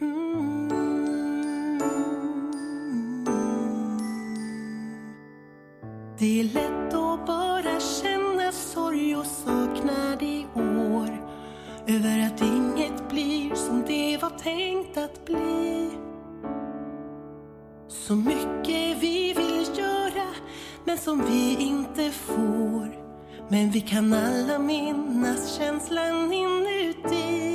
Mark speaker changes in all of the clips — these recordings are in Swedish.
Speaker 1: Mm. Det är lätt att bara känna sorg och saknad i år över att inget blir som det var tänkt att bli. Så mycket vi vill göra men som vi inte får. Men vi kan alla minnas känslan inuti.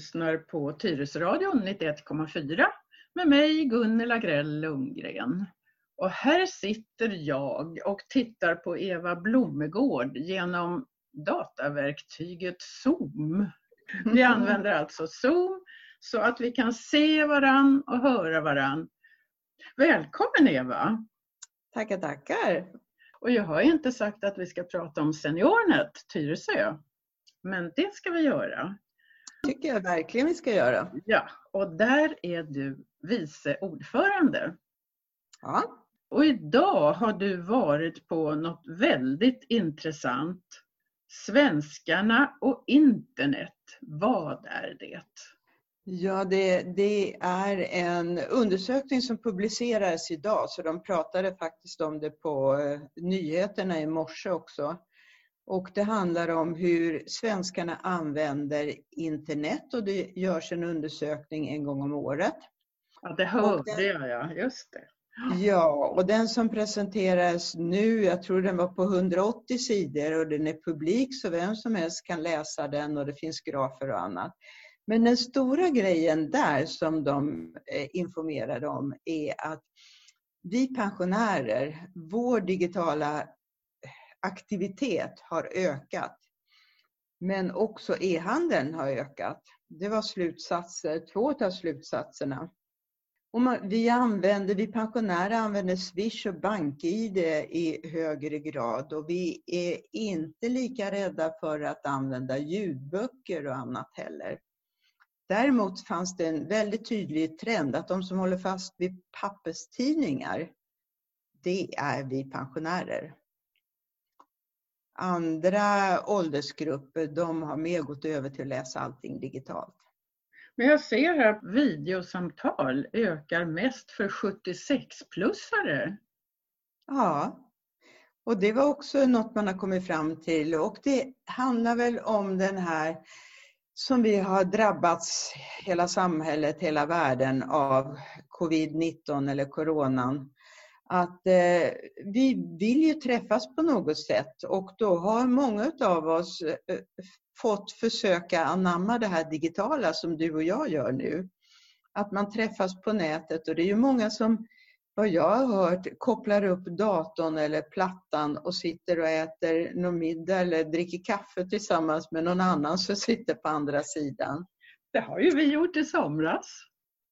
Speaker 2: Lyssnar på Tyresöradion 91,4 med mig Gunnel Agrell Lundgren. Och här sitter jag och tittar på Eva Blomegård genom dataverktyget Zoom. Vi använder alltså Zoom så att vi kan se varann och höra varann. Välkommen Eva!
Speaker 3: Tackar, tackar.
Speaker 2: Och jag har inte sagt att vi ska prata om SeniorNet Tyresö. Men det ska vi göra.
Speaker 3: Tycker jag verkligen vi ska göra.
Speaker 2: Ja, och där är du vice ordförande.
Speaker 3: Ja.
Speaker 2: Och idag har du varit på något väldigt intressant. Svenskarna och internet, vad är det?
Speaker 3: Ja, det, det är en undersökning som publicerades idag, så de pratade faktiskt om det på eh, nyheterna i morse också. Och det handlar om hur svenskarna använder internet och det görs en undersökning en gång om året.
Speaker 2: Ja, det hörde jag, ja. Just det.
Speaker 3: Ja, och den som presenteras nu, jag tror den var på 180 sidor och den är publik så vem som helst kan läsa den och det finns grafer och annat. Men den stora grejen där som de eh, informerade om är att vi pensionärer, vår digitala aktivitet har ökat. Men också e-handeln har ökat. Det var slutsatser, två av slutsatserna. Och man, vi, använder, vi pensionärer använder Swish och BankID i högre grad och vi är inte lika rädda för att använda ljudböcker och annat heller. Däremot fanns det en väldigt tydlig trend att de som håller fast vid papperstidningar, det är vi pensionärer. Andra åldersgrupper, de har mer gått över till att läsa allting digitalt.
Speaker 2: Men jag ser här att videosamtal ökar mest för 76-plussare.
Speaker 3: Ja, och det var också något man har kommit fram till och det handlar väl om den här som vi har drabbats, hela samhället, hela världen av covid-19 eller coronan. Att eh, vi vill ju träffas på något sätt och då har många av oss eh, fått försöka anamma det här digitala som du och jag gör nu. Att man träffas på nätet och det är ju många som, vad jag har hört, kopplar upp datorn eller plattan och sitter och äter någon middag eller dricker kaffe tillsammans med någon annan som sitter på andra sidan.
Speaker 2: Det har ju vi gjort i somras.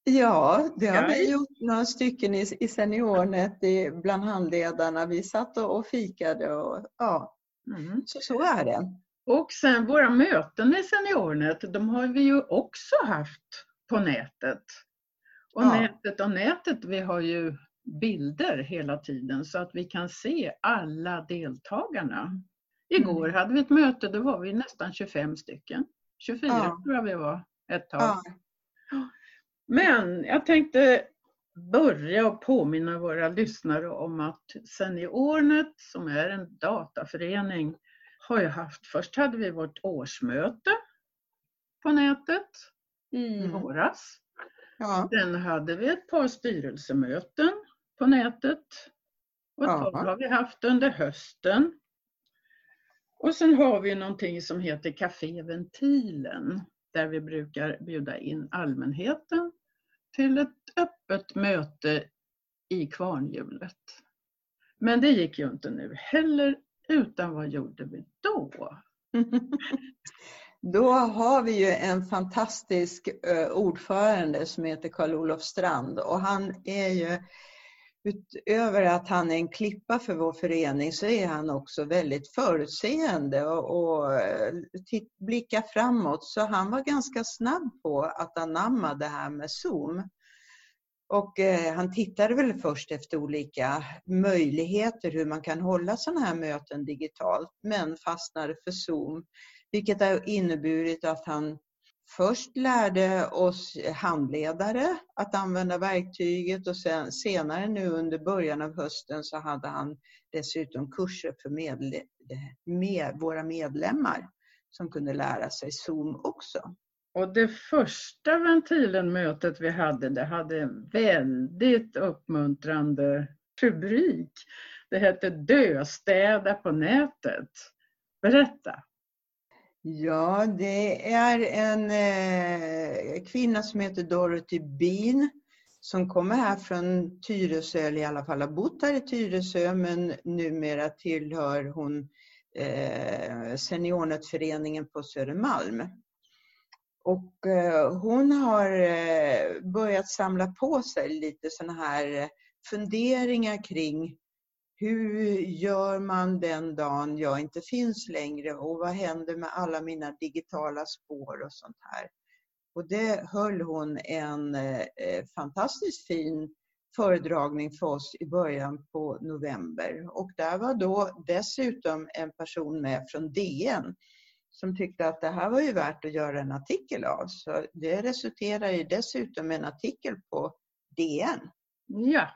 Speaker 3: Ja, det har vi gjort några stycken i, i SeniorNet i, bland handledarna. Vi satt och, och fikade och ja,
Speaker 2: Mm.
Speaker 3: så, så är det.
Speaker 2: Och sen våra möten i SeniorNet, de har vi ju också haft på nätet. Och
Speaker 3: Ja.
Speaker 2: nätet och nätet, vi har ju bilder hela tiden så att vi kan se alla deltagarna. Igår hade vi ett möte, då var vi nästan 25 stycken. 24
Speaker 3: Ja.
Speaker 2: tror jag vi var ett tag.
Speaker 3: Ja.
Speaker 2: Men jag tänkte börja och påminna våra lyssnare om att SeniorNet, som är en dataförening, har ju haft, först hade vi vårt årsmöte på nätet i
Speaker 3: Mm.
Speaker 2: våras.
Speaker 3: Ja.
Speaker 2: Sen hade vi ett par styrelsemöten på nätet. Och ett
Speaker 3: Ja.
Speaker 2: par har vi haft under hösten. Och sen har vi någonting som heter Café Ventilen. där vi brukar bjuda in allmänheten till ett öppet möte i kvarnhjulet. Men det gick ju inte nu heller, utan vad gjorde vi då?
Speaker 3: Då har vi ju en fantastisk eh, ordförande som heter Karl-Olof Strand och han är ju utöver att han är en klippa för vår förening så är han också väldigt förutseende och, och eh, blickar framåt. Så han var ganska snabb på att anamma det här med Zoom. Och eh, han tittade väl först efter olika möjligheter hur man kan hålla sådana här möten digitalt men fastnade för Zoom. Vilket har inneburit att han först lärde oss handledare att använda verktyget och sen, senare nu under början av hösten så hade han dessutom kurser för medle med våra medlemmar som kunde lära sig Zoom också.
Speaker 2: Och det första Ventilen-mötet vi hade, det hade en väldigt uppmuntrande rubrik. Det hette Döstäda på nätet. Berätta!
Speaker 3: Ja, det är en eh, kvinna som heter Dorothy Bean som kommer här från Tyresö, eller i alla fall har bott här i Tyresö, men numera tillhör hon eh, Seniornätföreningen på Södermalm. Och eh, hon har eh, börjat samla på sig lite sådana här eh, funderingar kring hur gör man den dagen jag inte finns längre och vad händer med alla mina digitala spår och sånt här. Och det höll hon en eh, fantastiskt fin föredragning för oss i början på november. Och där var då dessutom en person med från DN som tyckte att det här var ju värt att göra en artikel av. Så det resulterade ju dessutom en artikel på DN.
Speaker 2: Ja,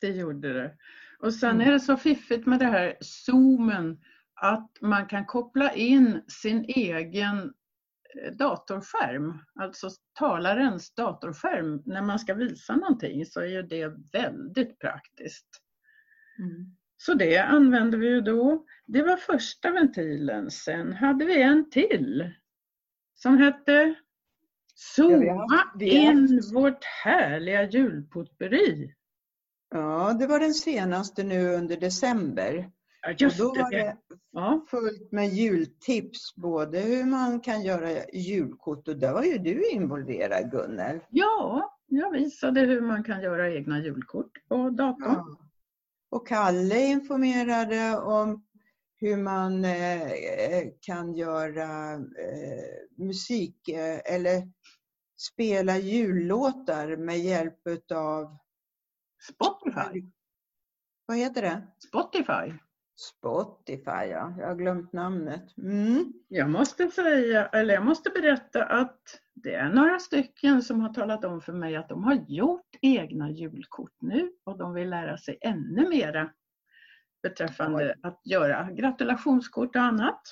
Speaker 2: det gjorde det. Och sen mm. är det så fiffigt med det här zoomen att man kan koppla in sin egen eh, datorskärm, alltså talarens datorskärm, när man ska visa någonting så är ju det väldigt praktiskt. Mm. Så det använde vi ju då. Det var första ventilen. Sen hade vi en till som hette Zooma in vårt härliga julpotpurri.
Speaker 3: Ja, det var den senaste nu under december.
Speaker 2: Ja, just
Speaker 3: och då var
Speaker 2: det.
Speaker 3: ja. fullt med jultips, både hur man kan göra julkort och där var ju du involverad Gunnel.
Speaker 2: Ja, jag visade hur man kan göra egna julkort på datorn. Ja.
Speaker 3: Och Kalle informerade om hur man eh, kan göra eh, musik eh, eller spela jullåtar med hjälp av
Speaker 2: Spotify.
Speaker 3: Vad heter det?
Speaker 2: Spotify.
Speaker 3: Spotify, ja. Jag har glömt namnet. Mm.
Speaker 2: Jag måste säga, eller jag måste berätta att det är några stycken som har talat om för mig att de har gjort egna julkort nu och de vill lära sig ännu mera beträffande Oj. att göra gratulationskort och annat.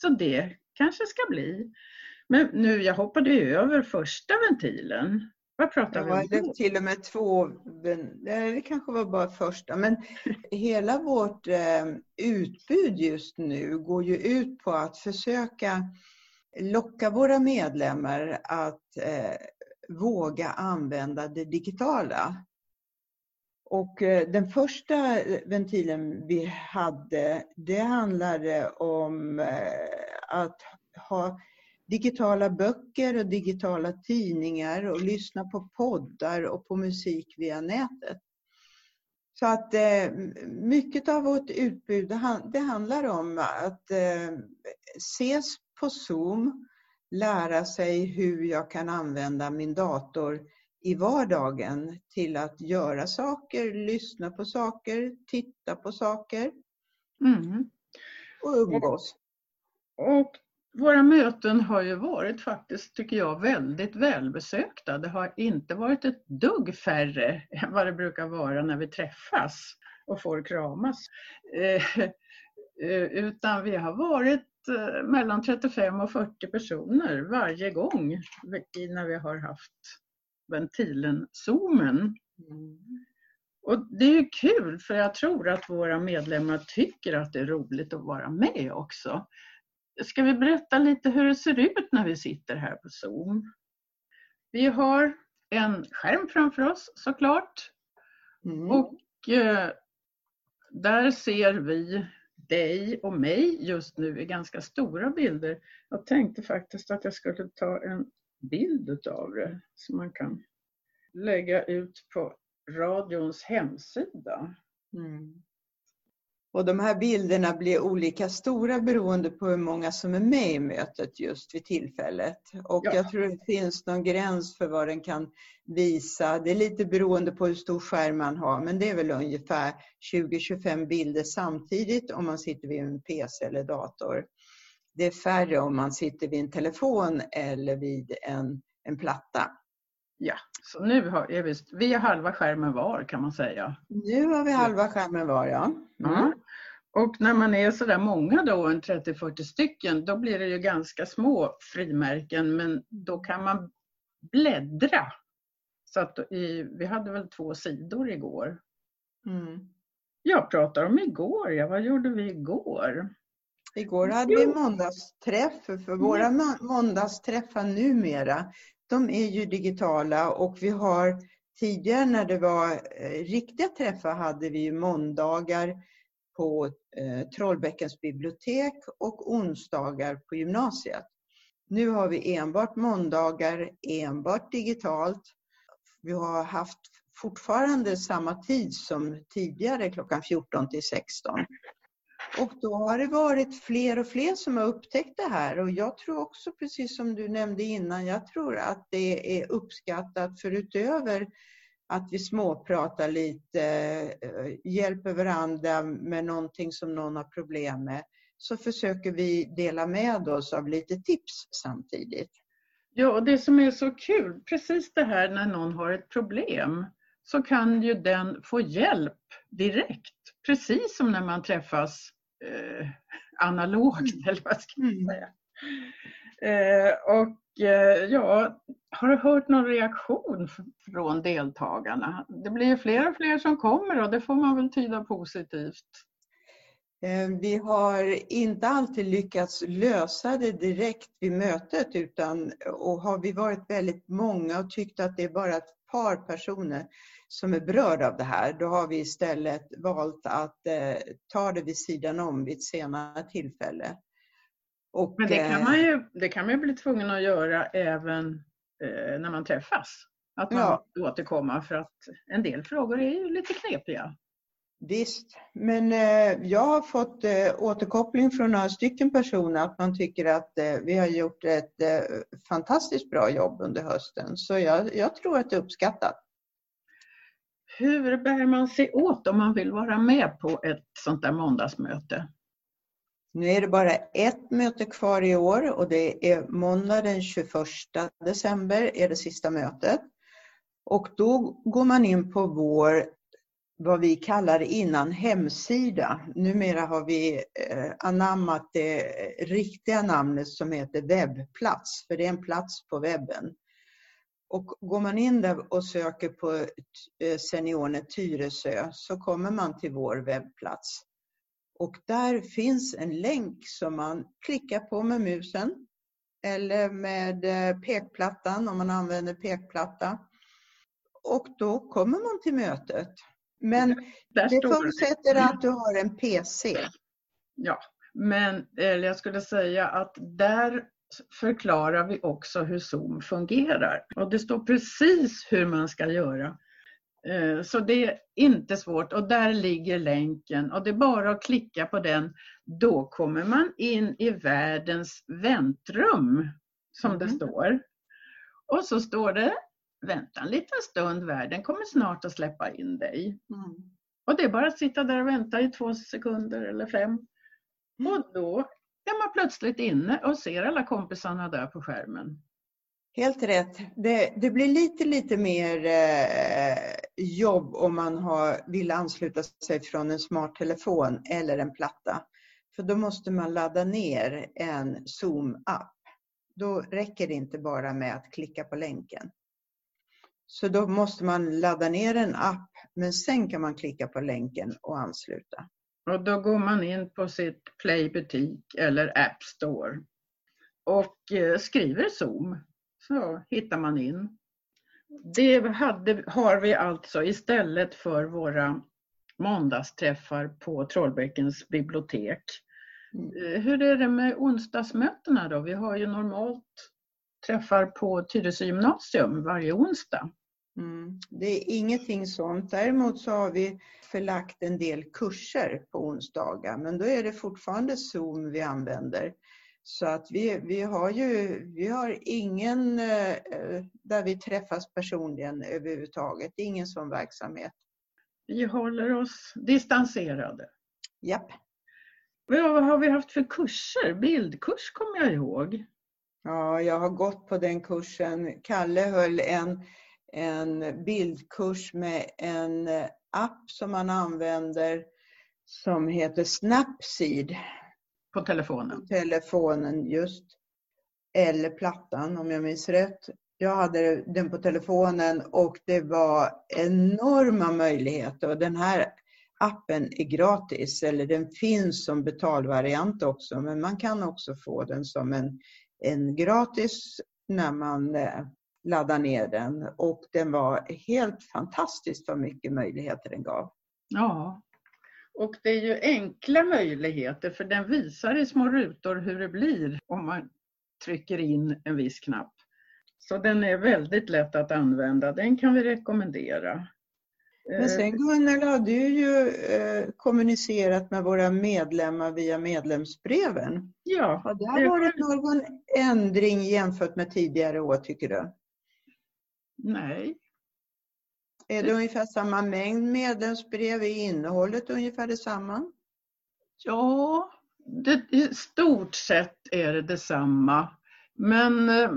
Speaker 2: Så det kanske ska bli. Men nu, jag hoppade över första ventilen. Vad pratar
Speaker 3: ja,
Speaker 2: vi om
Speaker 3: då? Till och med två, det kanske var bara första, men hela vårt eh, utbud just nu går ju ut på att försöka locka våra medlemmar att eh, våga använda det digitala. Och eh, den första ventilen vi hade, det handlade om att ha digitala böcker och digitala tidningar och lyssna på poddar och på musik via nätet. Så att eh, mycket av vårt utbud det handlar om att eh, ses på Zoom, lära sig hur jag kan använda min dator i vardagen till att göra saker, lyssna på saker, titta på saker mm. och umgås.
Speaker 2: Och våra möten har ju varit faktiskt, tycker jag, väldigt välbesökta. Det har inte varit ett dugg färre än vad det brukar vara när vi träffas och får kramas. Eh, eh, utan vi har varit eh, mellan 35 och 40 personer varje gång när vi har haft ventilen-zoomen. Mm. Och det är kul för jag tror att våra medlemmar tycker att det är roligt att vara med också. Ska vi berätta lite hur det ser ut när vi sitter här på Zoom. Vi har en skärm framför oss såklart. Mm. Och eh, där ser vi dig och mig just nu i ganska stora bilder. Jag tänkte faktiskt att jag skulle ta en bild utav det som man kan lägga ut på radions hemsida. Mm.
Speaker 3: Och de här bilderna blir olika stora beroende på hur många som är med i mötet just vid tillfället. Och ja. jag tror det finns någon gräns för vad den kan visa. Det är lite beroende på hur stor skärm man har, men det är väl ungefär 20-25 bilder samtidigt om man sitter vid en PC eller dator. Det är färre om man sitter vid en telefon eller vid en, en platta.
Speaker 2: Ja, så nu har är vi, vi har halva skärmen var kan man säga.
Speaker 3: Nu har vi halva skärmen var ja.
Speaker 2: Mm. Mm. Och när man är sådär många då, en 30-40 stycken, då blir det ju ganska små frimärken men då kan man bläddra. Så att i, vi hade väl två sidor igår. Mm. Jag pratar om igår, ja vad gjorde vi igår?
Speaker 3: Igår hade jo. vi måndagsträff, för våra måndagsträffar numera de är ju digitala och vi har tidigare när det var eh, riktiga träffar hade vi ju måndagar på eh, Trollbäckens bibliotek och onsdagar på gymnasiet. Nu har vi enbart måndagar, enbart digitalt. Vi har haft fortfarande samma tid som tidigare klockan 14 till 16. Och då har det varit fler och fler som har upptäckt det här och jag tror också, precis som du nämnde innan, jag tror att det är uppskattat förutöver att vi småpratar lite, eh, hjälper varandra med någonting som någon har problem med, så försöker vi dela med oss av lite tips samtidigt.
Speaker 2: Ja, och det som är så kul, precis det här när någon har ett problem, så kan ju den få hjälp direkt. Precis som när man träffas eh, analogt, mm. eller vad ska man mm. säga. Eh, och eh, ja, har du hört någon reaktion från deltagarna? Det blir fler och fler som kommer och det får man väl tyda positivt.
Speaker 3: Eh, vi har inte alltid lyckats lösa det direkt vid mötet utan och har vi varit väldigt många och tyckt att det är bara ett par personer som är berörda av det här, då har vi istället valt att eh, ta det vid sidan om vid ett senare tillfälle.
Speaker 2: Och, Men det kan, man ju, det kan man ju bli tvungen att göra även eh, när man träffas. Att man ja. återkomma för att en del frågor är ju lite knepiga.
Speaker 3: Visst, men eh, jag har fått eh, återkoppling från några stycken personer att man tycker att eh, vi har gjort ett eh, fantastiskt bra jobb under hösten. Så jag, jag tror att det är uppskattat.
Speaker 2: Hur bär man sig åt om man vill vara med på ett sånt där måndagsmöte?
Speaker 3: Nu är det bara ett möte kvar i år och det är måndag den 21 december är det sista mötet. Och då går man in på vår, vad vi kallade innan hemsida. Numera har vi eh, anammat det riktiga namnet som heter webbplats, för det är en plats på webben. Och går man in där och söker på eh, Seniornet Tyresö så kommer man till vår webbplats. Och där finns en länk som man klickar på med musen eller med eh, pekplattan om man använder pekplatta. Och då kommer man till mötet. Men det förutsätter det. att du har en PC.
Speaker 2: Ja, men jag skulle säga att där förklarar vi också hur Zoom fungerar. Och det står precis hur man ska göra. Eh, så det är inte svårt och där ligger länken och det är bara att klicka på den. Då kommer man in i världens väntrum som mm. det står. Och så står det vänta en liten stund, världen kommer snart att släppa in dig. Mm. Och det är bara att sitta där och vänta i två sekunder eller fem. Mm. Och då är man plötsligt inne och ser alla kompisarna där på skärmen.
Speaker 3: Helt rätt. Det, det blir lite, lite mer eh, jobb om man har, vill ansluta sig från en smarttelefon eller en platta. För då måste man ladda ner en Zoom-app. Då räcker det inte bara med att klicka på länken. Så då måste man ladda ner en app, men sen kan man klicka på länken och ansluta.
Speaker 2: Och då går man in på sitt Play butik eller App Store och eh, skriver Zoom. Så hittar man in. Det hade, har vi alltså istället för våra måndagsträffar på Trollbäckens bibliotek. Mm. Hur är det med onsdagsmötena då? Vi har ju normalt träffar på Tyresö gymnasium varje onsdag.
Speaker 3: Mm. Det är ingenting sånt. Däremot så har vi förlagt en del kurser på onsdagar men då är det fortfarande Zoom vi använder. Så att vi, vi har ju vi har ingen eh, där vi träffas personligen överhuvudtaget. Ingen sån verksamhet.
Speaker 2: Vi håller oss distanserade.
Speaker 3: Japp.
Speaker 2: Vad har vi haft för kurser? Bildkurs kommer jag ihåg.
Speaker 3: Ja, jag har gått på den kursen. Kalle höll en, en bildkurs med en app som man använder som heter Snapseed.
Speaker 2: På telefonen? På
Speaker 3: telefonen, just. Eller plattan om jag minns rätt. Jag hade den på telefonen och det var enorma möjligheter. Och den här appen är gratis, eller den finns som betalvariant också, men man kan också få den som en, en gratis när man eh, laddar ner den. Och den var helt fantastiskt vad mycket möjligheter den gav.
Speaker 2: Ja, och det är ju enkla möjligheter för den visar i små rutor hur det blir om man trycker in en viss knapp. Så den är väldigt lätt att använda. Den kan vi rekommendera.
Speaker 3: Men sen Gunnel har du ju eh, kommunicerat med våra medlemmar via medlemsbreven.
Speaker 2: Ja.
Speaker 3: Har det varit någon ändring jämfört med tidigare år tycker du?
Speaker 2: Nej.
Speaker 3: Är det ungefär samma mängd medlemsbrev? Är innehållet ungefär detsamma?
Speaker 2: Ja, det, i stort sett är det detsamma. Men eh,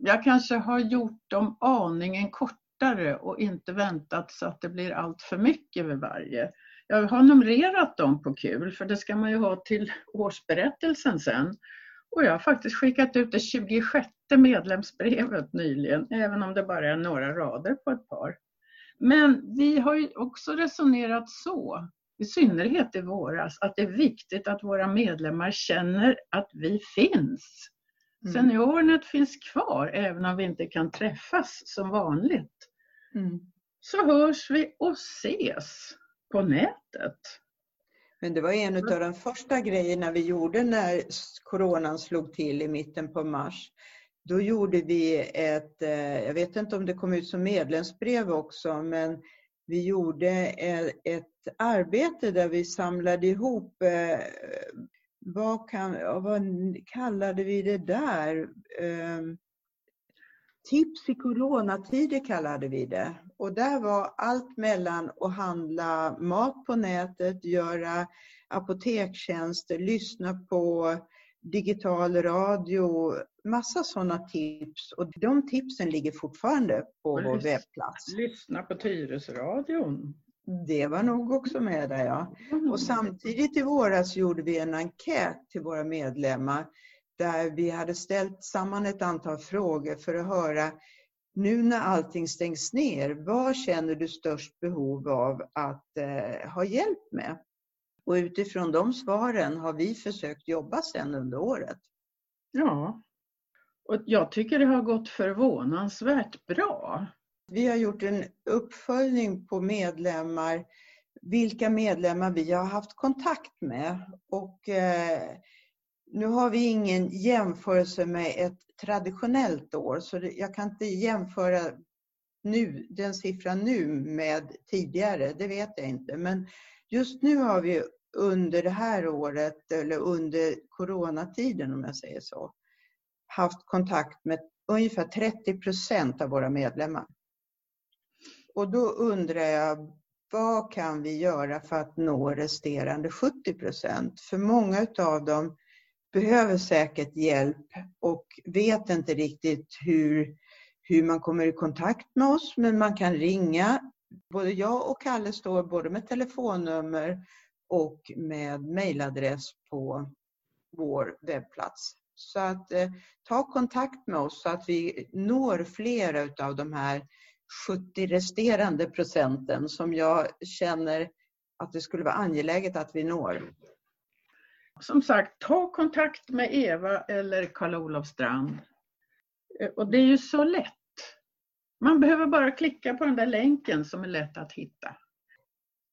Speaker 2: jag kanske har gjort dem aningen kortare och inte väntat så att det blir allt för mycket vid varje. Jag har numrerat dem på kul för det ska man ju ha till årsberättelsen sen. Och jag har faktiskt skickat ut det 26 medlemsbrevet nyligen, även om det bara är några rader på ett par. Men vi har ju också resonerat så, i synnerhet i våras, att det är viktigt att våra medlemmar känner att vi finns. Mm. Seniornet finns kvar även om vi inte kan träffas som vanligt. Mm. Så hörs vi och ses på nätet.
Speaker 3: Men det var en av de första grejerna vi gjorde när coronan slog till i mitten på mars. Då gjorde vi ett, eh, jag vet inte om det kom ut som medlemsbrev också, men vi gjorde ett arbete där vi samlade ihop eh, vad, kan, vad kallade vi det där? Tips i coronatider kallade vi det. Och där var allt mellan att handla mat på nätet, göra apotekstjänster, lyssna på digital radio, massa sådana tips. Och de tipsen ligger fortfarande på vår webbplats.
Speaker 2: Lyssna på Tyresöradion.
Speaker 3: Det var nog också med där ja. Mm. Och samtidigt i våras gjorde vi en enkät till våra medlemmar där vi hade ställt samman ett antal frågor för att höra nu när allting stängs ner, vad känner du störst behov av att eh, ha hjälp med? Och utifrån de svaren har vi försökt jobba sen under året.
Speaker 2: Ja, och jag tycker det har gått förvånansvärt bra.
Speaker 3: Vi har gjort en uppföljning på medlemmar, vilka medlemmar vi har haft kontakt med. Och eh, nu har vi ingen jämförelse med ett traditionellt år, så jag kan inte jämföra nu, den siffran nu med tidigare, det vet jag inte. Men just nu har vi under det här året, eller under coronatiden om jag säger så, haft kontakt med ungefär 30 procent av våra medlemmar. Och då undrar jag, vad kan vi göra för att nå resterande 70 procent? För många av dem behöver säkert hjälp och vet inte riktigt hur, hur man kommer i kontakt med oss, men man kan ringa. Både jag och Kalle står både med telefonnummer och med mejladress på vår webbplats. Så att eh, ta kontakt med oss så att vi når flera av de här 70 resterande procenten som jag känner att det skulle vara angeläget att vi når.
Speaker 2: Som sagt, ta kontakt med Eva eller Karl-Olof Strand. Eh, och det är ju så lätt. Man behöver bara klicka på den där länken som är lätt att hitta.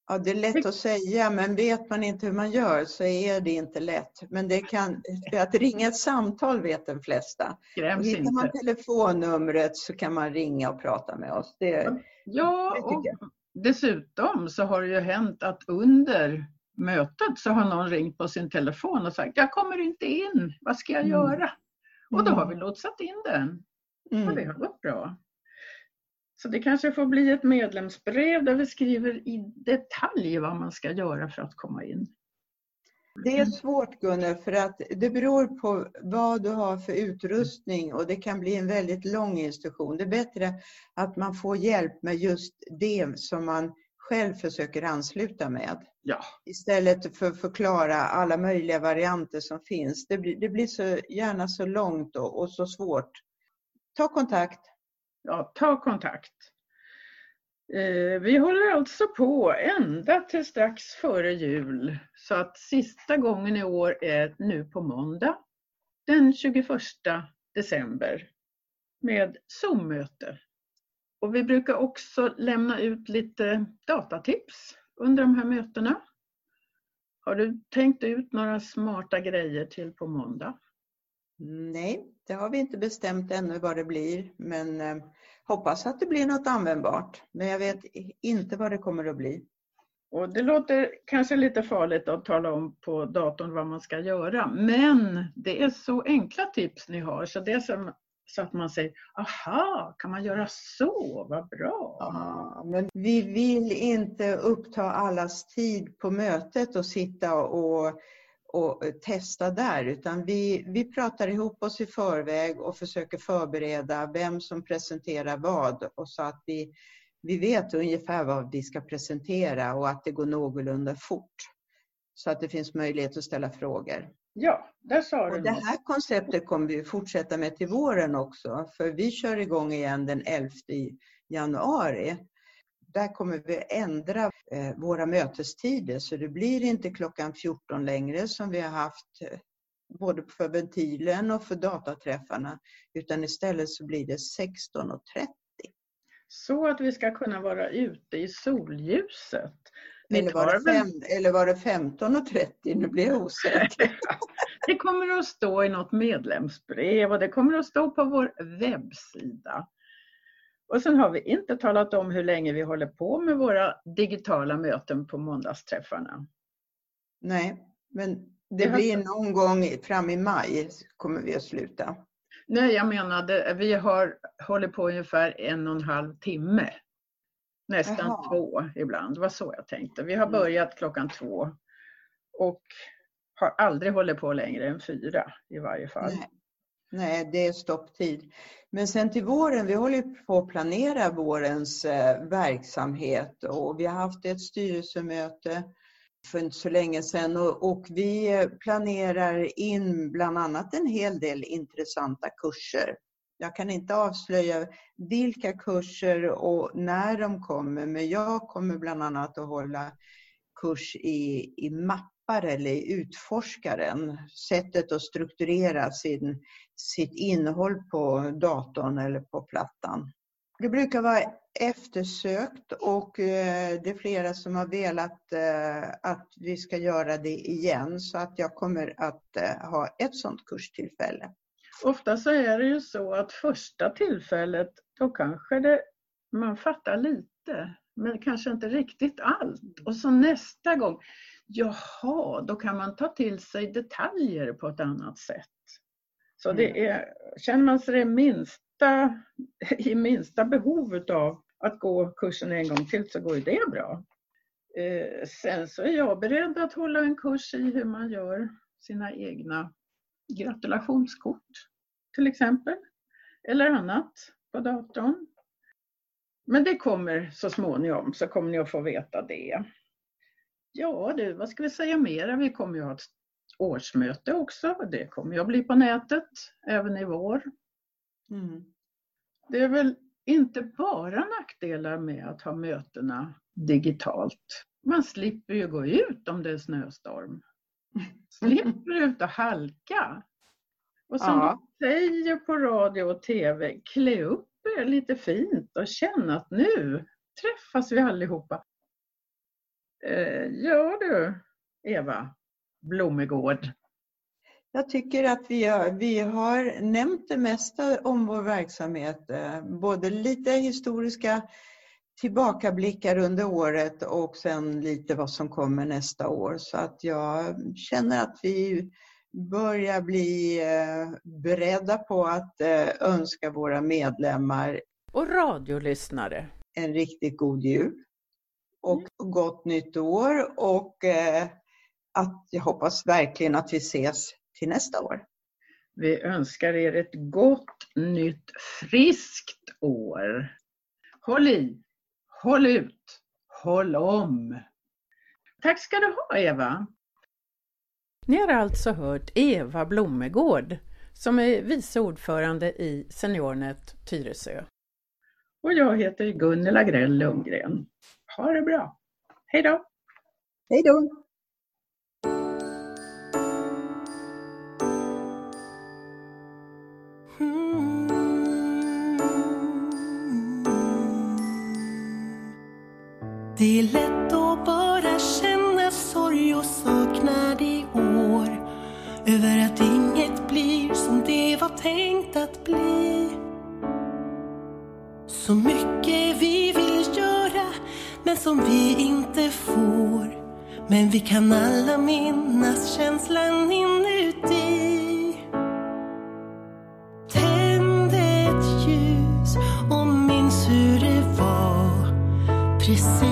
Speaker 3: Ja, det är lätt att säga, men vet man inte hur man gör så är det inte lätt. Men det kan, att ringa ett samtal vet de flesta.
Speaker 2: Skräms
Speaker 3: Hittar
Speaker 2: inte.
Speaker 3: man telefonnumret så kan man ringa och prata med oss. Det,
Speaker 2: Ja,
Speaker 3: det
Speaker 2: och dessutom så har det ju hänt att under mötet så har någon ringt på sin telefon och sagt jag kommer inte in, vad ska jag
Speaker 3: Mm.
Speaker 2: göra? Och då
Speaker 3: Mm.
Speaker 2: har vi lotsat in den och det
Speaker 3: mm.
Speaker 2: har gått bra. Så det kanske får bli ett medlemsbrev där vi skriver i detalj vad man ska göra för att komma in.
Speaker 3: det är svårt Gunnel, för att det beror på vad du har för utrustning och det kan bli en väldigt lång instruktion. Det är bättre att man får hjälp med just det som man själv försöker ansluta med.
Speaker 2: Ja,
Speaker 3: Istället för att förklara alla möjliga varianter som finns. Det blir, det blir så gärna så långt och, och så svårt. Ta kontakt.
Speaker 2: ja ta kontakt. Eh, vi håller alltså på ända till strax före jul så att sista gången i år är nu på måndag den 21 december med Zoom-möte. Och vi brukar också lämna ut lite datatips under de här mötena. Har du tänkt ut några smarta grejer till på måndag?
Speaker 3: Nej, det har vi inte bestämt ännu vad det blir, men eh, hoppas att det blir något användbart. Men jag vet inte vad det kommer att bli.
Speaker 2: Och det låter kanske lite farligt att tala om på datorn vad man ska göra, men det är så enkla tips ni har så det som, så att man säger aha, kan man göra så, vad bra.
Speaker 3: Ja, men vi vill inte uppta allas tid på mötet och sitta och, och testa där, utan vi, vi pratar ihop oss i förväg och försöker förbereda vem som presenterar vad och så att vi, vi vet ungefär vad vi ska presentera och att det går någorlunda fort. Så att det finns möjlighet att ställa frågor.
Speaker 2: Ja, där sa du
Speaker 3: Och det
Speaker 2: något.
Speaker 3: här konceptet kommer vi fortsätta med till våren också, för vi kör igång igen den 11 januari. Där kommer vi ändra eh, våra mötestider, så det blir inte klockan 14 längre som vi har haft eh, både för ventilen och för dataträffarna, utan istället så blir det 16.30.
Speaker 2: Så att vi ska kunna vara ute i solljuset.
Speaker 3: Eller var, det fem, eller var det 15.30? Nu blir jag osäker.
Speaker 2: Det kommer att stå i något medlemsbrev och det kommer att stå på vår webbsida. Och sen har vi inte talat om hur länge vi håller på med våra digitala möten på måndagsträffarna.
Speaker 3: Nej, men det blir någon gång fram i maj kommer vi att sluta.
Speaker 2: Nej, jag menade, vi har hållit på ungefär en och en halv timme. Nästan
Speaker 3: Jaha.
Speaker 2: två ibland, det var så jag tänkte. Vi har
Speaker 3: Mm.
Speaker 2: börjat klockan två och har aldrig hållit på längre än fyra i varje fall.
Speaker 3: Nej. Nej, det är stopptid. Men sen till våren, vi håller på att planera vårens eh, verksamhet och vi har haft ett styrelsemöte för inte så länge sedan och, vi planerar in bland annat en hel del intressanta kurser. Jag kan inte avslöja vilka kurser och när de kommer, men jag kommer bland annat att hålla kurs i, i mappar eller i utforskaren. Sättet att strukturera sin, sitt innehåll på datorn eller på plattan. Det brukar vara eftersökt och eh, det är flera som har velat eh, att vi ska göra det igen så att jag kommer att eh, ha ett sådant kurstillfälle.
Speaker 2: Ofta så är det ju så att första tillfället, då kanske det, man fattar lite, men kanske inte riktigt allt. Och så nästa gång, jaha, då kan man ta till sig detaljer på ett annat sätt. Så det är, känner man sig det minsta, i minsta behov av att gå kursen en gång till så går ju det bra. Eh, sen så är jag beredd att hålla en kurs i hur man gör sina egna gratulationskort till exempel. Eller annat på datorn. Men det kommer så småningom så kommer ni att få veta det. Ja du, vad ska vi säga mera? Vi kommer ju ha ett årsmöte också. Det kommer ju att bli på nätet även i vår.
Speaker 3: Mm.
Speaker 2: Det är väl inte bara nackdelar med att ha mötena digitalt. Man slipper ju gå ut om det är snöstorm. Slipper ut och halka. Och som
Speaker 3: Ja.
Speaker 2: du säger på radio och TV, klä upp er lite fint och känn att nu träffas vi allihopa. Eh, ja du, Eva Blomegård.
Speaker 3: Jag tycker att vi har, vi har nämnt det mesta om vår verksamhet. eh, Både lite historiska tillbakablickar under året och sen lite vad som kommer nästa år. Så att jag känner att vi börjar bli eh, beredda på att eh, önska våra medlemmar
Speaker 4: Och radiolyssnare.
Speaker 3: en riktigt god jul och gott nytt år och eh, att jag hoppas verkligen att vi ses till nästa år.
Speaker 2: Vi önskar er ett gott, nytt, friskt år. Håll i, håll ut, håll om. Tack ska du ha Eva.
Speaker 4: Ni har alltså hört Eva Blomegård som är vice ordförande i Seniornet Tyresö.
Speaker 2: Och jag heter Gunnela Grell Lundgren. Ha det bra. Hej då!
Speaker 3: Hej då!
Speaker 1: Det är lätt att bara känna sorg och saknad i år över att inget blir som det var tänkt att bli. Så mycket vi vill göra men som vi inte får. Men vi kan alla minnas känslan inuti. Tänd ett ljus och minns hur det var. Precis